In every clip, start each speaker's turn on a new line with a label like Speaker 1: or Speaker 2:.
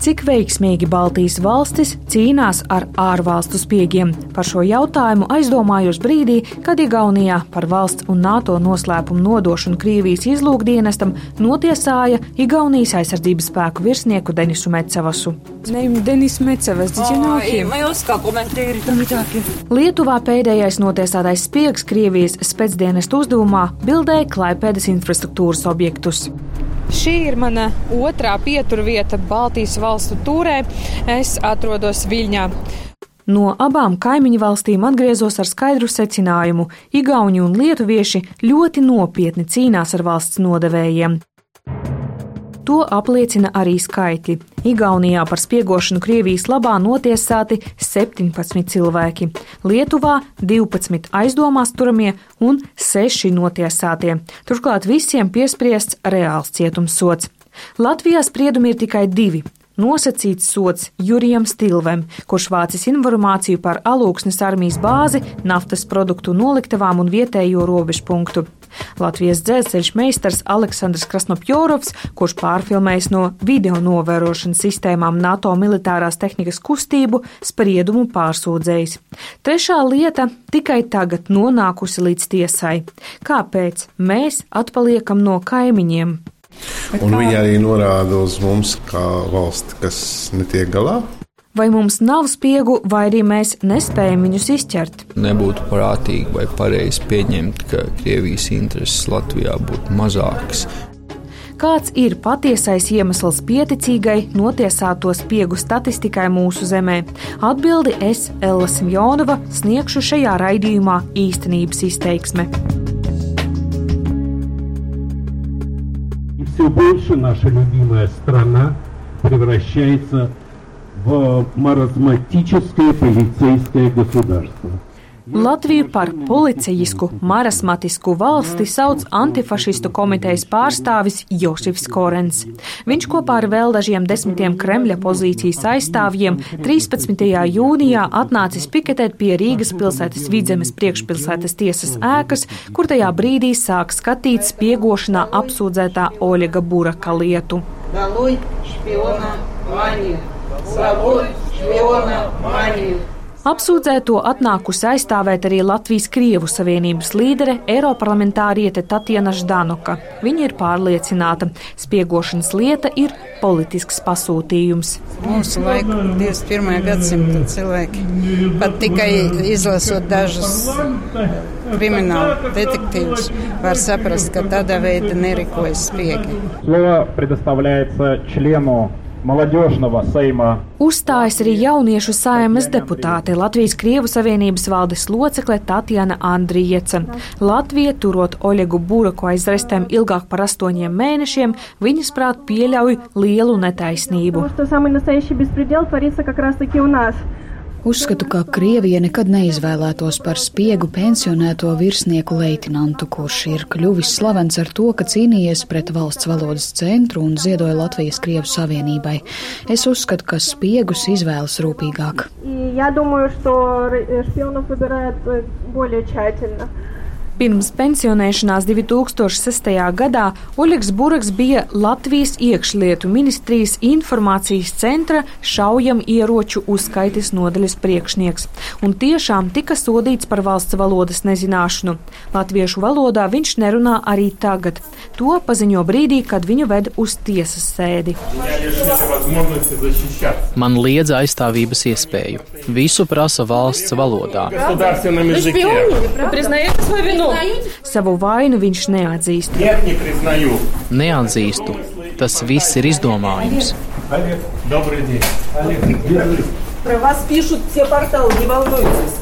Speaker 1: Cik veiksmīgi Baltijas valstis cīnās ar ārvalstu spiegiem? Par šo jautājumu aizdomājos brīdī, kad Igaunijā par valsts un NATO noslēpumu nodošanu Krievijas izlūkdienestam notiesāja Igaunijas aizsardzības spēku virsnieku Denisu Mecevasu.
Speaker 2: Denis Mecevas,
Speaker 1: Lietuvā pēdējais notiesātais spiegs Krievijas spēcdienestu uzdevumā bildēja Klaipēdas infrastruktūras objektus.
Speaker 2: Šī ir mana otrā pieturvieta Baltijas valstu tūrē. Es atrodos Viļņā.
Speaker 1: No abām kaimiņu valstīm atgriezos ar skaidru secinājumu. Igauni un lietuvieši ļoti nopietni cīnās ar valsts nodevējiem. To apliecina arī skaitļi. Igaunijā par spiegošanu Krievijas labā notiesāti 17 cilvēki, Lietuvā 12 aizdomās turamie un 6 notiesātie. Turklāt visiem piespriests reāls cietumsots. Latvijā spriedumi ir tikai divi nosacīts sots Jurijam Stilvem, kurš vācis informāciju par alūksnes armijas bāzi, naftas produktu noliktavām un vietējo robežu punktu. Latvijas dzelzceļš meistars Aleksandrs Krasnopjorovs, kurš pārfilmējis no video novērošanas sistēmām NATO militārās tehnikas kustību, spriedumu pārsūdzējis. Trešā lieta tikai tagad nonākusi līdz tiesai. Kāpēc mēs atpaliekam no kaimiņiem?
Speaker 3: Un viņi arī norāda uz mums, kā valsti, kas netiek galā
Speaker 1: Vai mums nav spiegu, vai arī mēs nespējam viņus izķert?
Speaker 4: Nebūtu prātīgi vai pareizi pieņemt, ka Krievijas intereses Latvijā būtu mazākas.
Speaker 1: Kāds ir patiesais iemesls pieticīgai notiesāto spiegu statistikai mūsu zemē? Atbildi es, Ella Simjonova, sniegšu šajā raidījumā īstenības izteiksme.
Speaker 5: все больше наша любимая страна превращается в маразматическое полицейское государство.
Speaker 1: Latviju par policijisku, marasmatisku valsti sauc antifašistu komitejas pārstāvis Josifs Korens. Viņš kopā ar vēl dažiem desmitiem Kremļa pozīcijas aizstāvjiem 13. jūnijā atnācis piketēt pie Rīgas pilsētas vidzemes priekšpilsētas tiesas ēkas, kur tajā brīdī sāk skatīt spiegošanā apsūdzētā Oļega Buraka lietu. Daloj, špiona, maniju. Saloj, špiona, maniju. Apsūdzēto atnākusi aizstāvēt arī Latvijas Krievu Savienības līdere, Eiroparlamentāriete Tatjana Ždanoka. Viņa ir pārliecināta, spiegošanas lieta ir politisks pasūtījums.
Speaker 6: Mūsu laiku 21. gadsimta cilvēki pat tikai izlasot dažus kriminālu detektīvus var saprast, ka tādā veidā nerīkojas spiegi.
Speaker 7: Слово предоставляется члену Молодежного Сейма.
Speaker 1: Uzstājas arī jauniešu saimas deputāte Latvijas Krievu Savienības valdes locekle Tatjana Andrieca. Latvija, turot Oļegu Buraku aiz restēm ilgāk par astoņiem mēnešiem, viņas prāt pieļauj lielu netaisnību.
Speaker 8: Uzskatu, ka Krievija nekad neizvēlētos par spiegu pensionēto virsnieku leitinantu, kurš ir kļuvis slavens ar to, ka cīnījies pret valsts valodas centru un ziedoja Latvijas Krievu savienībai. Es uzskatu, ka spiegus izvēlas rūpīgāk.
Speaker 1: Ja domāju, Pirms pensionēšanās 2006. gadā Oļegs Buraks bija Latvijas iekšlietu ministrijas informācijas centra šaujam ieroču uzskaites nodaļas priekšnieks un tiešām tika sodīts par valsts valodas nezināšanu. Latviešu valodā viņš nerunā arī tagad. To paziņo brīdī, kad viņu ved uz tiesas sēdi.
Speaker 9: Man liedz aizstāvības iespēju. Visu prasa valsts valodā. Tas bija pilnīgi.
Speaker 1: Savu vainu viņš neatzīst.
Speaker 9: Neatzīstu. Tas viss ir izdomājums.
Speaker 10: Про вас пишут все порталы, не волнуйтесь.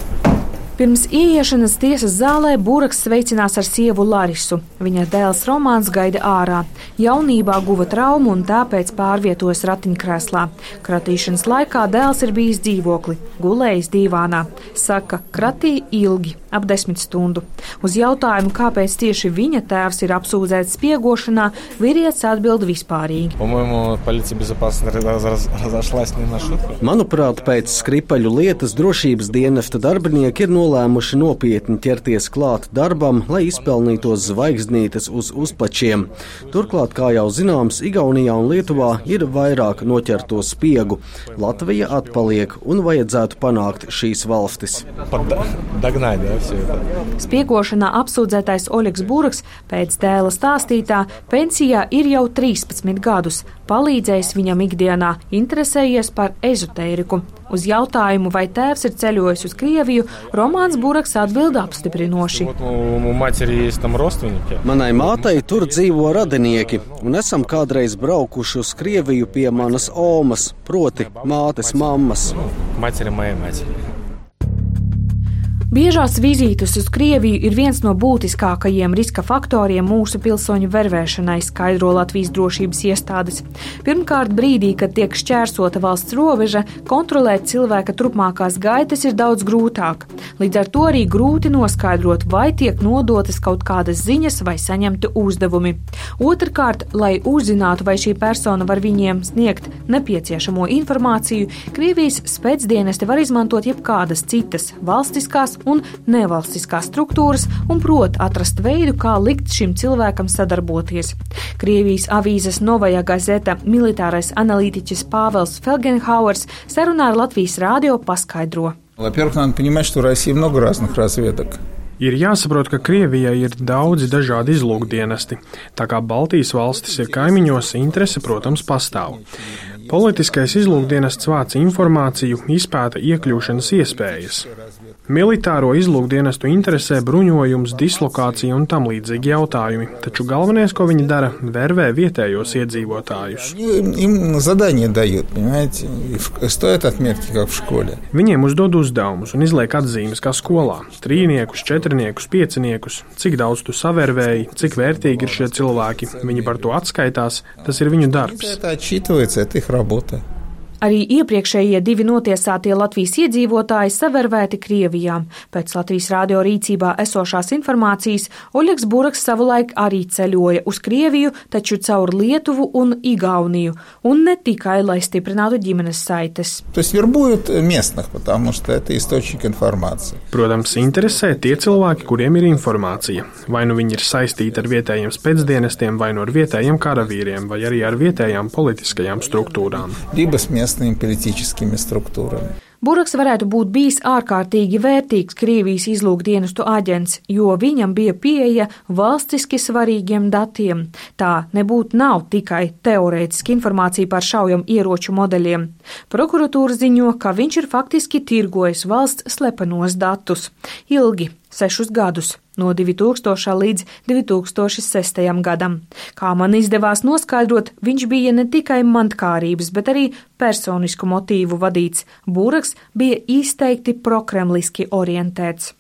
Speaker 1: Pirms ieiešanas tiesas zālē Būraks sveicinās ar sievu Larisu. Viņa dēls Romāns gaida ārā. Jaunībā guva traumu un tāpēc pārvietojas ratiņkrēslā. Kratīšanas laikā dēls ir bijis dzīvokli, gulējis divānā. Saka, kratīja ilgi, ap desmit stundu. Uz jautājumu, kāpēc tieši viņa tēvs ir apsūdzēts spiegošanā, vīrietis atbild vispārīgi.
Speaker 11: Manuprāt, pēc skripaļu lietas drošības dienesta darbinieki ir nolēmuši nolēmuši nopietni ķerties klāt darbam, lai izpelnītos zvaigznītes uz uzplačiem. Turklāt, kā jau zināms, Igaunijā un Lietuvā ir vairāk noķerto spiegu. Latvija atpaliek un vajadzētu panākt šīs valstis.
Speaker 1: Spiegošanā apsūdzētais Oļegs Buraks pēc dēla stāstītā pensijā ir jau 13 gadus. Palīdzējis viņam ikdienā, interesējies par ezotēriku. Uz jautājumu, vai tēvs ir ceļojis uz Krieviju, Romāns Buraks atbild apstiprinoši.
Speaker 11: Manai mātei tur dzīvo radinieki, un esam kādreiz braukuši uz Krieviju pie manas omas, proti mātes mammas.
Speaker 1: Biežās vizītes uz Krieviju ir viens no būtiskākajiem riska faktoriem mūsu pilsoņu vervēšanai, skaidro Latvijas drošības iestādes. Pirmkārt, brīdī, kad tiek šķērsota valsts robeža, kontrolēt cilvēka turpmākās gaitas ir daudz grūtāk. Līdz ar to arī grūti noskaidrot, vai tiek nodotas kaut kādas ziņas vai saņemti uzdevumi. Otrakārt, lai uzzinātu, vai šī persona var viņiem sniegt nepieciešamo informāciju, Krievijas spēcdienesti var izmantot jebkādas citas valstiskās un nevalstiskās struktūras un prot atrast veidu, kā likt šim cilvēkam sadarboties. Krievijas avīzes Novaja Gazeta militārais analītiķis Pāvels Felgenhauers sarunā ar Latvijas rādio paskaidro.
Speaker 12: Во-первых, надо понимать, что в России много разных разведок.
Speaker 13: Ir jāsaprot, ka Krievijai ir daudzi dažādi izlūkdienesti. Tā kā Baltijas valstis ir kaimiņos, interese, protams, pastāv. Politiskais izlūkdienests vāc informāciju, izpēta iekļūšanas iespējas. Militāro izlūkdienestu interesē bruņojums, dislokācija un tam līdzīgi jautājumi, taču galvenais, ko viņi dara, vervē vietējos iedzīvotājus. Viņiem uzdod uzdevumus un izliek atzīmes kā skolā - trīniekus, četrniekus, pieciniekus, cik daudz tu savērvēji, cik vērtīgi ir šie cilvēki, viņi par to atskaitās, tas ir viņu darbs. robota.
Speaker 1: Arī iepriekšējie divi notiesātie Latvijas iedzīvotāji savervēti Krievijā. Pēc Latvijas radio rīcībā esošās informācijas Oļegs Buraks savulaik arī ceļoja uz Krieviju, taču caur Lietuvu un Igauniju, un ne tikai, lai stiprinātu ģimenes saites.
Speaker 13: Protams, interesē tie cilvēki, kuriem ir informācija. Vai nu viņi ir saistīti ar vietējiem spēcdienestiem, vai nu ar vietējiem karavīriem, vai arī ar vietējām politiskajām struktūrām
Speaker 12: местными политическими структурами.
Speaker 1: Buraks varētu būt bijis ārkārtīgi vērtīgs Krievijas izlūkdienestu aģents, jo viņam bija pieeja valstiski svarīgiem datiem. Tā nebūtu nav tikai teorētiska informācija par šaujam ieroču modeļiem. Prokuratūra ziņo, ka viņš ir faktiski tirgojis valsts slepenos datus ilgi sešus gadus, no 2000. līdz 2006. gadam. Kā man izdevās noskaidrot, viņš bija ne tikai mantkārības, bet arī personisku motīvu vadīts. Būraks bija izteikti prokremliski orientēts.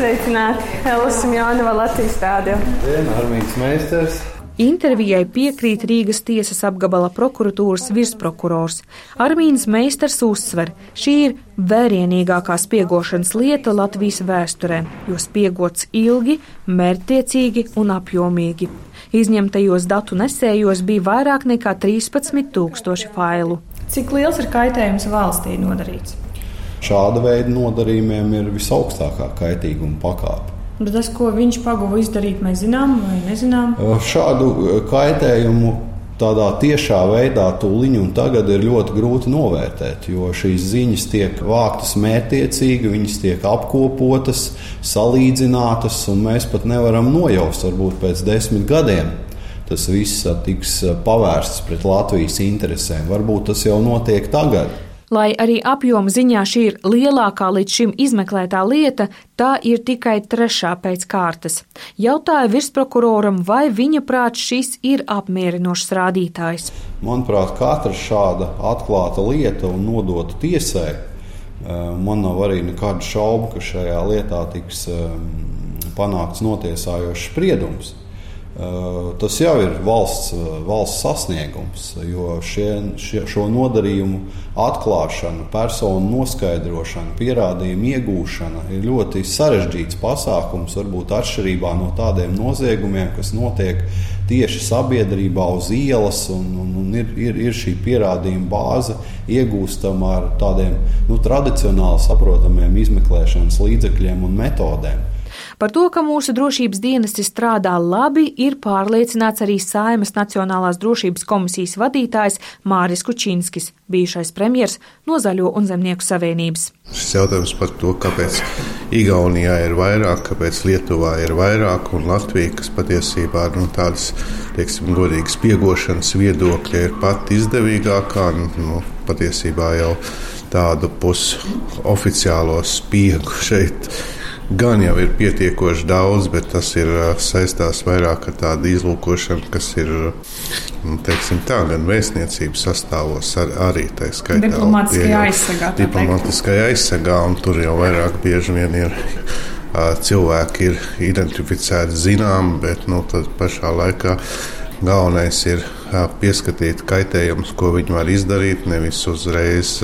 Speaker 2: Sveicināti! Elas Simjānova Latvijas rādio.
Speaker 3: Armijas meistars.
Speaker 1: Intervijai piekrīt Rīgas tiesas apgabala prokuratūras virsprokurors. Armīnas meistars uzsver, šī ir vērienīgākā spiegošanas lieta Latvijas vēsturē, jo spiegots ilgi, mērķtiecīgi un apjomīgi. Izņemtajos datu nesējos bija vairāk nekā 13 tūkstoši failu.
Speaker 2: Cik liels ir kaitējums valstī nodarīts?
Speaker 3: Šāda veida nodarījumiem ir visaugstākā kaitīguma pakāpe.
Speaker 2: Bet tas, ko viņš pagūda izdarīt, mēs zinām vai nezinām?
Speaker 3: Šādu kaitējumu tādā tiešā veidā tūlīt un tagad ir ļoti grūti novērtēt, jo šīs ziņas tiek vāktas mērķiecīgi, viņas tiek apkopotas, salīdzinātas, un mēs pat nevaram nojaust, varbūt pēc desmit gadiem. Tas viss tiks pavērsts pret Latvijas interesēm. Varbūt tas jau notiek tagad.
Speaker 1: Lai arī apjoma ziņā šī ir lielākā līdz šim izmeklētā lieta, tā ir tikai trešā pēc kārtas. Jautāja virsprokuroram, vai viņa prāt šis ir apmierinošs rādītājs.
Speaker 3: Manuprāt, katra šāda atklāta lieta un nodota tiesai, eh, man nav arī nekādu šaubu, ka šajā lietā tiks eh, panākts notiesājošs spriedums. Tas jau ir valsts, valsts sasniegums, jo šie, šie, šo nodarījumu atklāšana, personu noskaidrošana, pierādījumu iegūšana ir ļoti sarežģīts pasākums, varbūt atšķirībā no tādiem noziegumiem, kas notiek tieši sabiedrībā uz ielas, un, un, un ir, ir, ir šī pierādījuma bāze iegūstama ar tādiem nu, tradicionāli saprotamiem izmeklēšanas līdzekļiem un metodēm.
Speaker 1: Par to, ka mūsu drošības dienesti strādā labi, ir pārliecināts arī Saimas Nacionālās drošības komisijas vadītājs Māris Kučinskis, bijušais premjers no Zaļo un Zemnieku savienības.
Speaker 14: Šis jautājums par to, kāpēc Igaunijā ir vairāk, kāpēc Lietuvā ir vairāk un Latvija, kas patiesībā nu, tādas, teiksim, godīgas piegošanas viedokļa ir pat izdevīgākā, nu, patiesībā jau tādu pusoficiālo spiegu šeit gan jau ir pietiekoši daudz, bet tas ir saistās vairāk ar tādu izlūkošanu, kas ir teiksim, tā, gan vēstniecības sastāvos, ar, arī tā skaitā.
Speaker 1: Diplomātiskajā aizsargā.
Speaker 14: Diplomātiskajā aizsargā, un tur jau vairāk bieži vien ir. Cilvēki ir identificēti zinām, bet nu, pašā laikā galvenais ir pieskatīt kaitējumus, ko viņi var izdarīt, nevis uzreiz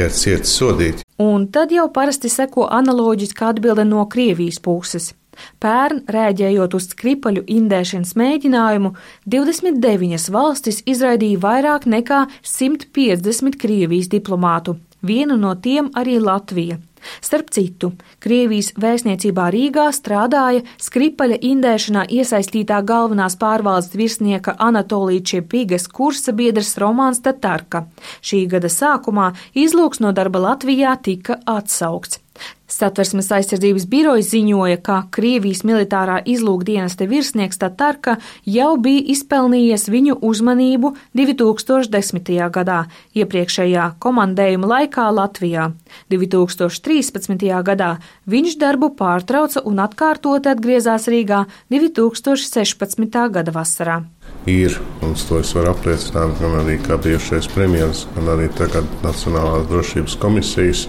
Speaker 14: ķert cietas sodīt.
Speaker 1: Un tad jau parasti seko analoģiska atbilde no Krievijas puses. Pērn, rēģējot uz skripaļu indēšanas mēģinājumu, 29 valstis izraidīja vairāk nekā 150 Krievijas diplomātu, vienu no tiem arī Latvija. Starp citu, Krievijas vēstniecībā Rīgā strādāja skripaļa indēšanā iesaistītā galvenās pārvaldes virsnieka Anatolija Čepīgas kursa biedrs Romāns Tatarka. Šī gada sākumā izlūks no darba Latvijā tika atsaukts. Satversmes aizsardzības biroja ziņoja, ka Krievijas militārā izlūkdienesta virsnieks Tatarka jau bija izpelnījies viņu uzmanību 2010. gadā, iepriekšējā komandējuma laikā Latvijā. 2013. gadā viņš darbu pārtrauca un atkārtoti atgriezās Rīgā 2016. gada vasarā
Speaker 14: ir. Un to es varu apliecināt gan arī kā bijušais premjerministrs, gan arī tagad Nacionālās drošības komisijas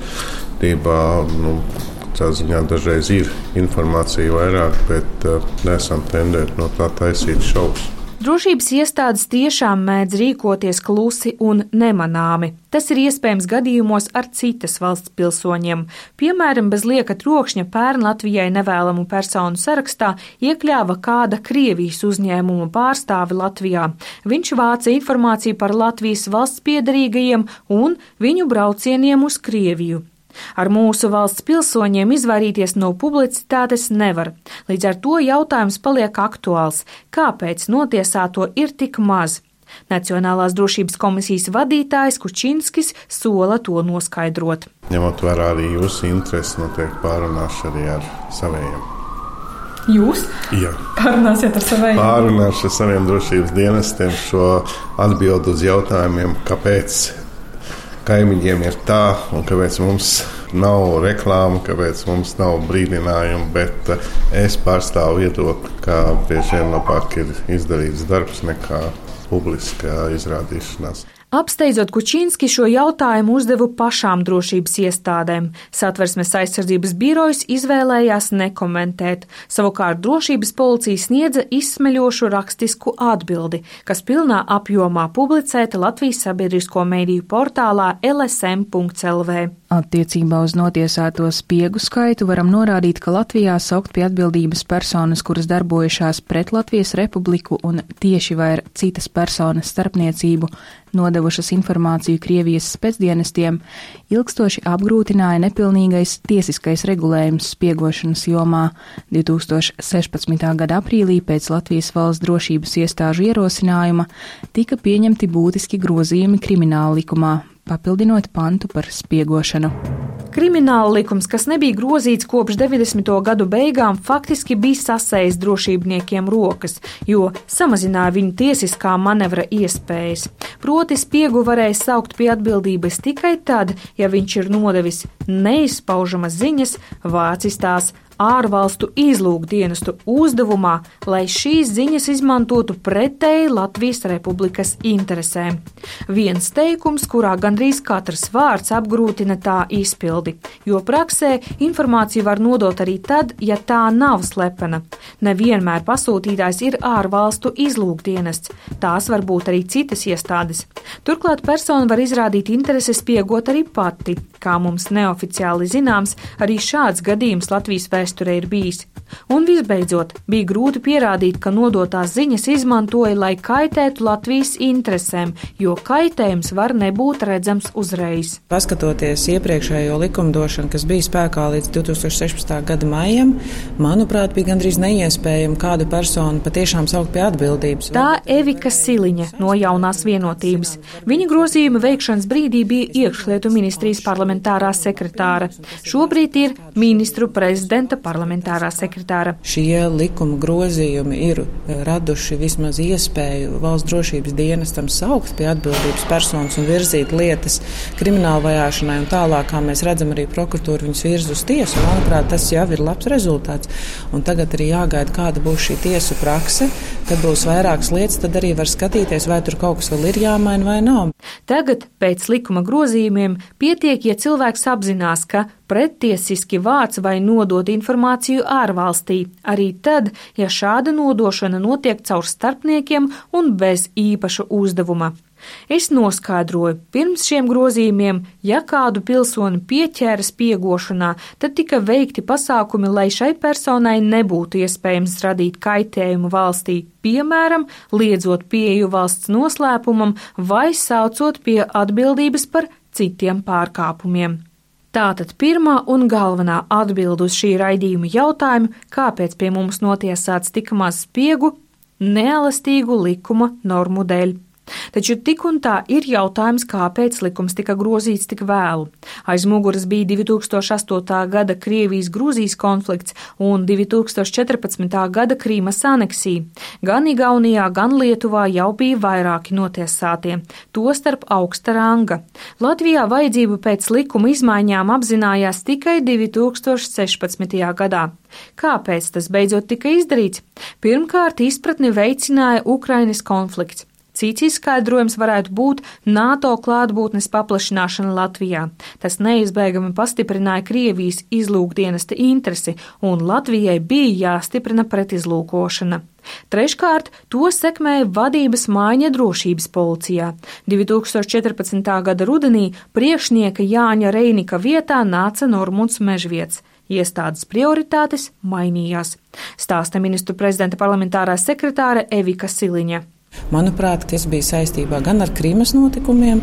Speaker 14: dībā. Nu, Tā ziņā dažreiz ir informācija vairāk, bet uh, nesam tendēti no tā taisīt šausmas.
Speaker 1: Drošības iestādes tiešām mēdz rīkoties klusi un nemanāmi. Tas ir iespējams gadījumos ar citas valsts pilsoņiem. Piemēram, bez lieka trokšņa pērn Latvijai nevēlamu personu sarakstā iekļāva kāda Krievijas uzņēmuma pārstāve Latvijā. Viņš vāca informāciju par Latvijas valsts piedarīgajiem un viņu braucieniem uz Krieviju. Ar mūsu valsts pilsoņiem izvairīties no publicitātes nevar. Līdz ar to jautājums paliek aktuāls - kāpēc notiesāto ir tik maz? Nacionālās drošības komisijas vadītājs Kučinskis sola to noskaidrot.
Speaker 14: Ņemot vērā arī jūsu interesi, noteikti pārunāšu arī ar saviem.
Speaker 1: Jūs
Speaker 14: Jā.
Speaker 1: pārunāsiet ar saviem?
Speaker 14: Pārunāšu ar saviem drošības dienestiem šo atbildi uz jautājumiem, kāpēc kaimiņiem ir tā, un kāpēc mums nav reklāma, kāpēc mums nav brīdinājumu, bet eh, es pārstāvu viedokli, ka bieži vien labāk ir izdarīts darbs nekā publiskā izrādīšanās.
Speaker 1: Apsteidzot Kučinski šo jautājumu uzdevu pašām drošības iestādēm. Satversmes aizsardzības birojas izvēlējās nekomentēt. Savukārt drošības policija sniedza izsmeļošu rakstisku atbildi, kas pilnā apjomā publicēta Latvijas sabiedrisko mediju portālā lsm.lv.
Speaker 8: Attiecībā uz notiesāto spiegu skaitu varam norādīt, ka Latvijā saukt pie atbildības personas, kuras darbojušās pret Latvijas republiku un tieši vai ar citas personas starpniecību nodevušas informāciju Krievijas spēcdienestiem, ilgstoši apgrūtināja nepilnīgais tiesiskais regulējums spiegošanas jomā 2016. gada aprīlī pēc Latvijas valsts drošības iestāžu ierosinājuma tika pieņemti būtiski grozījumi krimināla likumā, papildinot pantu par spiegošanu.
Speaker 1: Krimināla likums, kas nebija grozīts kopš 90. gadu beigām, faktiski bija sasējis drošībniekiem rokas, jo samazināja viņu tiesiskā manevra iespējas. Proti, spiegu varēja saukt pie atbildības tikai tad, ja viņš ir nodevis neizpaužamas ziņas, vācis tās ārvalstu izlūkdienestu uzdevumā, lai šīs ziņas izmantotu pretēji Latvijas Republikas interesēm. Viens teikums, kurā gandrīz katrs vārds apgrūtina tā izpildi, jo praksē informāciju var nodot arī tad, ja tā nav slepena. Nevienmēr pasūtītājs ir ārvalstu izlūkdienests, tās var būt arī citas iestādes. Turklāt persona var izrādīt interesi spiegot arī pati. Kā mums neoficiāli zināms, arī šāds gadījums Latvijas vēsturē ir bijis. Un visbeidzot, bija grūti pierādīt, ka nodotās ziņas izmantoja, lai kaitētu Latvijas interesēm, jo kaitējums var nebūt redzams uzreiz.
Speaker 15: Paskatoties iepriekšējo likumdošanu, kas bija spēkā līdz 2016. gada maijam, manuprāt, bija gandrīz neiespējami kādu personu patiešām saukt pie atbildības.
Speaker 1: Tā Evika Siliņa no jaunās vienotības. Viņa grozījuma veikšanas brīdī bija iekšlietu ministrijas parlamentārā sekretāra. Šobrīd ir ministru prezidenta parlamentārā sekretāra.
Speaker 15: Šie likuma grozījumi ir eh, raduši vismaz iespēju valsts drošības dienestam saukt pie atbildības personas un virzīt lietas krimināla vajāšanai un tālāk, kā mēs redzam, arī prokuratūra viņus virz uz tiesu. Manuprāt, tas jau ir labs rezultāts. Un tagad arī jāgaida, kāda būs šī tiesu prakse. Kad būs vairākas lietas, tad arī var skatīties, vai tur kaut kas vēl ir jāmaina vai nav.
Speaker 1: Tagad, pēc likuma grozījumiem, pietiek, ja cilvēks apzinās, ka prettiesiski vāc vai nodod informāciju ārvalstī, arī tad, ja šāda nodošana notiek caur starpniekiem un bez īpaša uzdevuma. Es noskaidroju, pirms šiem grozījumiem, ja kādu pilsoni pieķēra spiegošanā, tad tika veikti pasākumi, lai šai personai nebūtu iespējams radīt kaitējumu valstī, piemēram, liedzot pieeju valsts noslēpumam vai saucot pie atbildības par citiem pārkāpumiem. Tātad pirmā un galvenā atbild uz šī raidījuma jautājumu, kāpēc pie mums notiesāts tik maz spiegu, neelastīgu likuma normu dēļ. Taču tik un tā ir jautājums, kāpēc likums tika grozīts tik vēlu. Aiz muguras bija 2008. gada Krievijas-Grūzijas konflikts un 2014. gada Krīmas aneksija. Gan Igaunijā, gan Lietuvā jau bija vairāki notiesātie, tostarp augsta ranga. Latvijā vajadzību pēc likuma izmaiņām apzinājās tikai 2016. gadā. Kāpēc tas beidzot tika izdarīts? Pirmkārt, izpratni veicināja Ukrainas konflikts. Cits izskaidrojums varētu būt NATO klātbūtnes paplašināšana Latvijā. Tas neizbēgami pastiprināja Krievijas izlūkdienesta interesi, un Latvijai bija jāstiprina pretizlūkošana. Treškārt, to sekmēja vadības maiņa drošības policijā. 2014. gada rudenī priekšnieka Jāņa Reinika vietā nāca Normunds Mežviets. Iestādes prioritātes mainījās, stāsta ministru prezidenta parlamentārā sekretāre Evika Siliņa.
Speaker 15: Manuprāt, tas bija saistībā gan ar Krīmas notikumiem,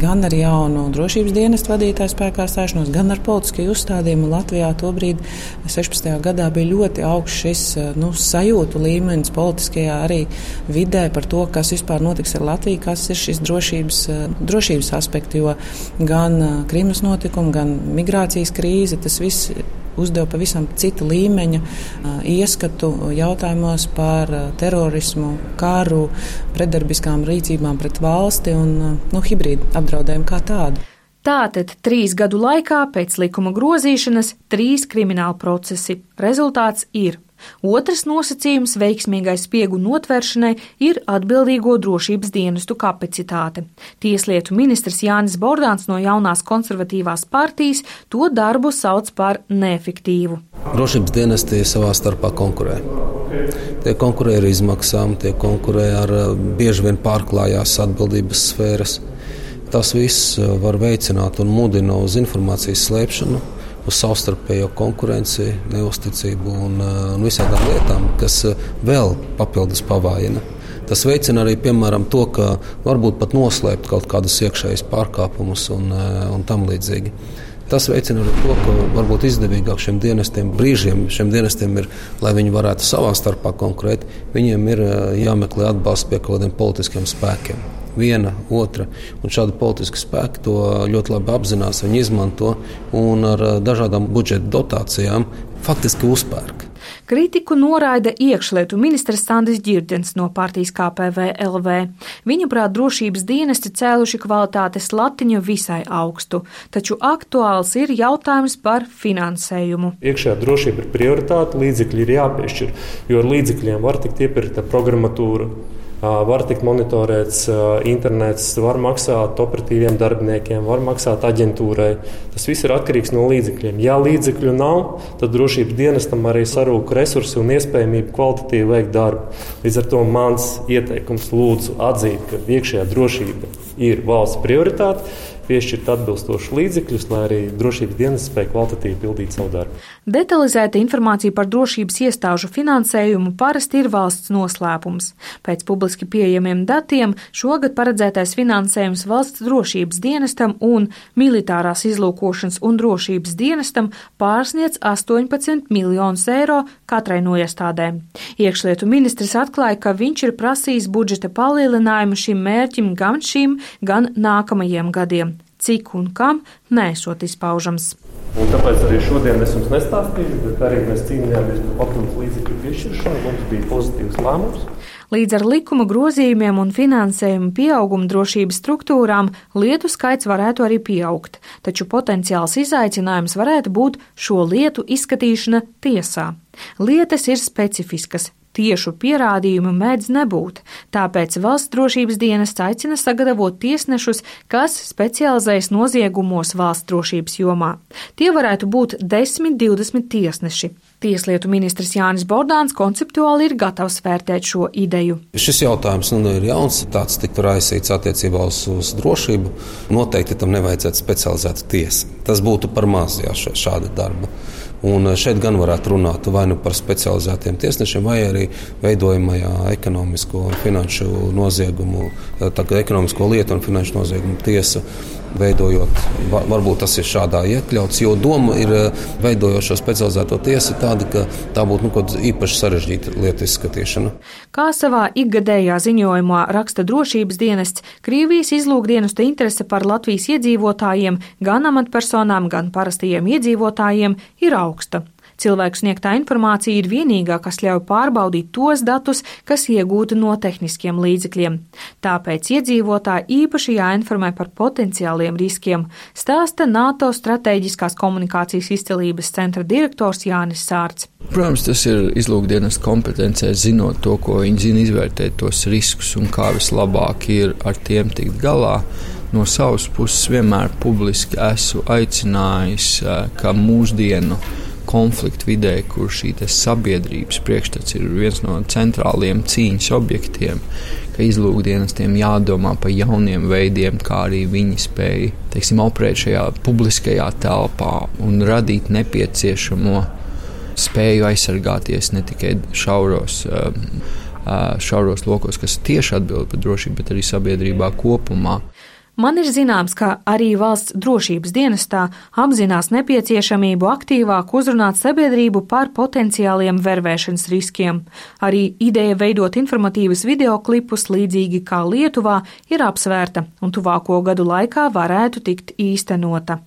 Speaker 15: gan ar jaunu drošības dienestu vadītāju spēkā stāšanos, gan ar politiskajiem uzstādījumiem. Latvijā tobrīd, 16. gadā, bija ļoti augsts šis nu, sajūtu līmenis politiskajā arī vidē par to, kas vispār notiks ar Latviju, kas ir šis drošības, drošības aspekts, jo gan Krīmas notikumi, gan migrācijas krīze, tas viss uzdeva pavisam cita līmeņa ieskatu jautājumos par terorismu, karu, pretdarbiskām rīcībām pret valsti un nu, hibrīdu apdraudējumu kā tādu.
Speaker 1: Tātad trīs gadu laikā pēc likuma grozīšanas trīs krimināla procesi. Rezultāts ir Otrs nosacījums veiksmīgai spiegu notvēršanai ir atbildīgo drošības dienestu kapacitāte. Tieslietu ministrs Jānis Bordāns no jaunās konservatīvās partijas to darbu sauc par neefektīvu.
Speaker 16: Drošības dienesti savā starpā konkurē. Tie konkurē ar izmaksām, tie konkurē ar bieži vien pārklājās atbildības sfēras. Tas viss var veicināt un mudina uz informācijas slēpšanu, uz savstarpējo konkurenci, neusticību un, uh, un visādām lietām, kas uh, vēl papildus pavājina. Tas veicina arī piemēram, to, ka varbūt pat noslēpt kaut kādus iekšējus pārkāpumus un, uh, un tam līdzīgi. Tas veicina arī to, ka varbūt izdevīgāk šiem dienestiem, brīžiem šiem dienestiem ir, lai viņi varētu savā starpā konkurēt, viņiem ir jāmeklē atbalsts pie kaut kādiem politiskiem spēkiem viena, otra. Un šādi politiski spēki to ļoti labi apzinās, viņi izmanto un ar dažādām budžeta dotācijām faktiski uzpērk.
Speaker 1: Kritiku noraida iekšlietu ministrs Sandis Girdens no partijas KPV LV. Viņuprāt, drošības dienesti cēluši kvalitātes latiņu visai augstu, taču aktuāls ir jautājums par finansējumu.
Speaker 17: Iekšējā drošība ir prioritāte, līdzekļi ir jāpiešķir, jo ar līdzekļiem var tikt iepirkta programmatūra var tikt monitorēts internets, var maksāt operatīviem darbiniekiem, var maksāt aģentūrai. Tas viss ir atkarīgs no līdzekļiem. Ja līdzekļu nav, tad drošības dienestam arī sarūk resursi un iespējamība kvalitatīvi veikt darbu. Līdz ar to mans ieteikums lūdzu atzīt, ka iekšējā drošība ir valsts prioritāte piešķirt atbilstošus līdzekļus, lai arī drošības dienas spēja kvalitatīvi pildīt savu darbu.
Speaker 1: Detalizēta informācija par drošības iestāžu finansējumu parasti ir valsts noslēpums. Pēc publiski pieejamiem datiem šogad paredzētais finansējums valsts drošības dienestam un militārās izlūkošanas un drošības dienestam pārsniec 18 miljonus eiro katrai no iestādēm. Iekšlietu ministrs atklāja, ka viņš ir prasījis budžeta palielinājumu šim mērķim gan šim, gan nākamajiem gadiem cik un kam nesot izpaužams.
Speaker 17: Un tāpēc arī šodien es jums nestāstīšu, bet arī mēs cīnījāmies par papildus līdzekļu piešķiršanu. Mums bija pozitīvs lēmums.
Speaker 1: Līdz ar likuma grozījumiem un finansējumu pieaugumu drošības struktūrām lietu skaits varētu arī pieaugt, taču potenciāls izaicinājums varētu būt šo lietu izskatīšana tiesā. Lietas ir specifiskas, Tiešu pierādījumu mēdz nebūt, tāpēc valsts drošības dienas aicina sagatavot tiesnešus, kas specializējas noziegumos valsts drošības jomā. Tie varētu būt 10-20 tiesneši. Tieslietu ministrs Jānis Bordāns konceptuāli ir gatavs vērtēt šo ideju.
Speaker 16: Šis jautājums nu, ir jauns, tāds tiktu raisīts attiecībā uz, uz drošību. Noteikti tam nevajadzētu specializēta tiesa. Tas būtu par maz jā, šāda darba. Un eh, šeit gan varētu runāt vai nu par specializētiem tiesnešiem, vai arī veidojamajā ekonomisko un finanšu noziegumu, eh, tā kā ekonomisko lietu un finanšu noziegumu tiesa veidojot, varbūt tas ir šādā iekļauts, jo doma ir eh, veidojot šo specializēto tiesu tāda, ka tā būtu nu, īpaši sarežģīta lietu izskatīšana.
Speaker 1: Kā savā ikgadējā ziņojumā raksta drošības dienests, Krievijas izlūkdienestu interese par Latvijas iedzīvotājiem, gan amatpersonām, gan parastajiem iedzīvotājiem ir augsta. Cilvēku sniegtā informācija ir vienīgā, kas ļauj pārbaudīt tos datus, kas iegūti no tehniskiem līdzekļiem. Tāpēc iedzīvotāji īpaši jāinformē par potenciāliem riskiem, stāsta NATO strateģiskās komunikācijas izcelības centra direktors Jānis Sārts.
Speaker 4: Protams, tas ir izlūkdienas kompetencē, zinot to, ko viņi zina, izvērtēt tos riskus un kā vislabāk ir ar tiem tikt galā. No savas puses vienmēr publiski esmu aicinājis, eh, ka mūsdienu konfliktu vidē, kur šī sabiedrības priekšstats ir viens no centrāliem cīņas objektiem, ka izlūkdienestiem jādomā par jauniem veidiem, kā arī viņi spēj teiksim, operēt šajā publiskajā telpā un radīt nepieciešamo spēju aizsargāties ne tikai šauros. Um, uh, šauros lokos, kas tieši atbild par drošību, bet arī sabiedrībā kopumā.
Speaker 1: Man ir zināms, ka arī valsts drošības dienestā apzinās nepieciešamību aktīvāk uzrunāt sabiedrību par potenciāliem vervēšanas riskiem. Arī ideja veidot informatīvas videoklipus līdzīgi kā Lietuvā ir apsvērta un tuvāko gadu laikā varētu tikt īstenota.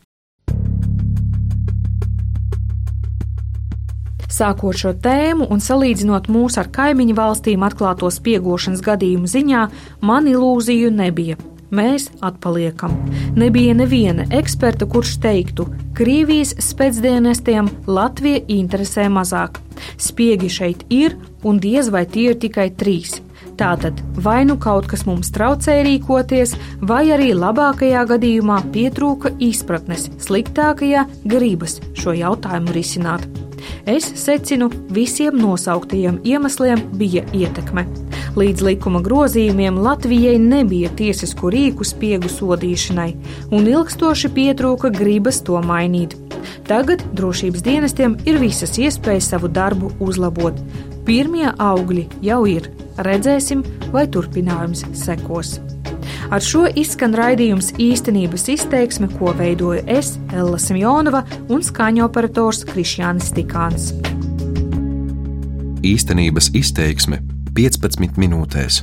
Speaker 1: Sākot šo tēmu un salīdzinot mūs ar kaimiņu valstīm atklāto spiegošanas gadījumu ziņā, man ilūziju nebija mēs atpaliekam. Nebija neviena eksperta, kurš teiktu, Krievijas spēcdienestiem Latvija interesē mazāk. Spiegi šeit ir, un diez vai tie ir tikai trīs. Tātad vai nu kaut kas mums traucēja rīkoties, vai arī labākajā gadījumā pietrūka izpratnes, sliktākajā gribas šo jautājumu risināt. Es secinu, visiem nosauktajiem iemesliem bija ietekme. Līdz likuma grozījumiem Latvijai nebija tiesisku rīku spiegu sodīšanai, un ilgstoši pietrūka gribas to mainīt. Tagad drošības dienestiem ir visas iespējas savu darbu uzlabot. Pirmie augļi jau ir. Redzēsim, vai turpinājums sekos. Ar šo izskan raidījums īstenības izteiksme, ko veidoju es, Ella Simjonova un skaņu operators Krišjānis Tikāns.
Speaker 18: Īstenības izteiksme 15 minūtēs.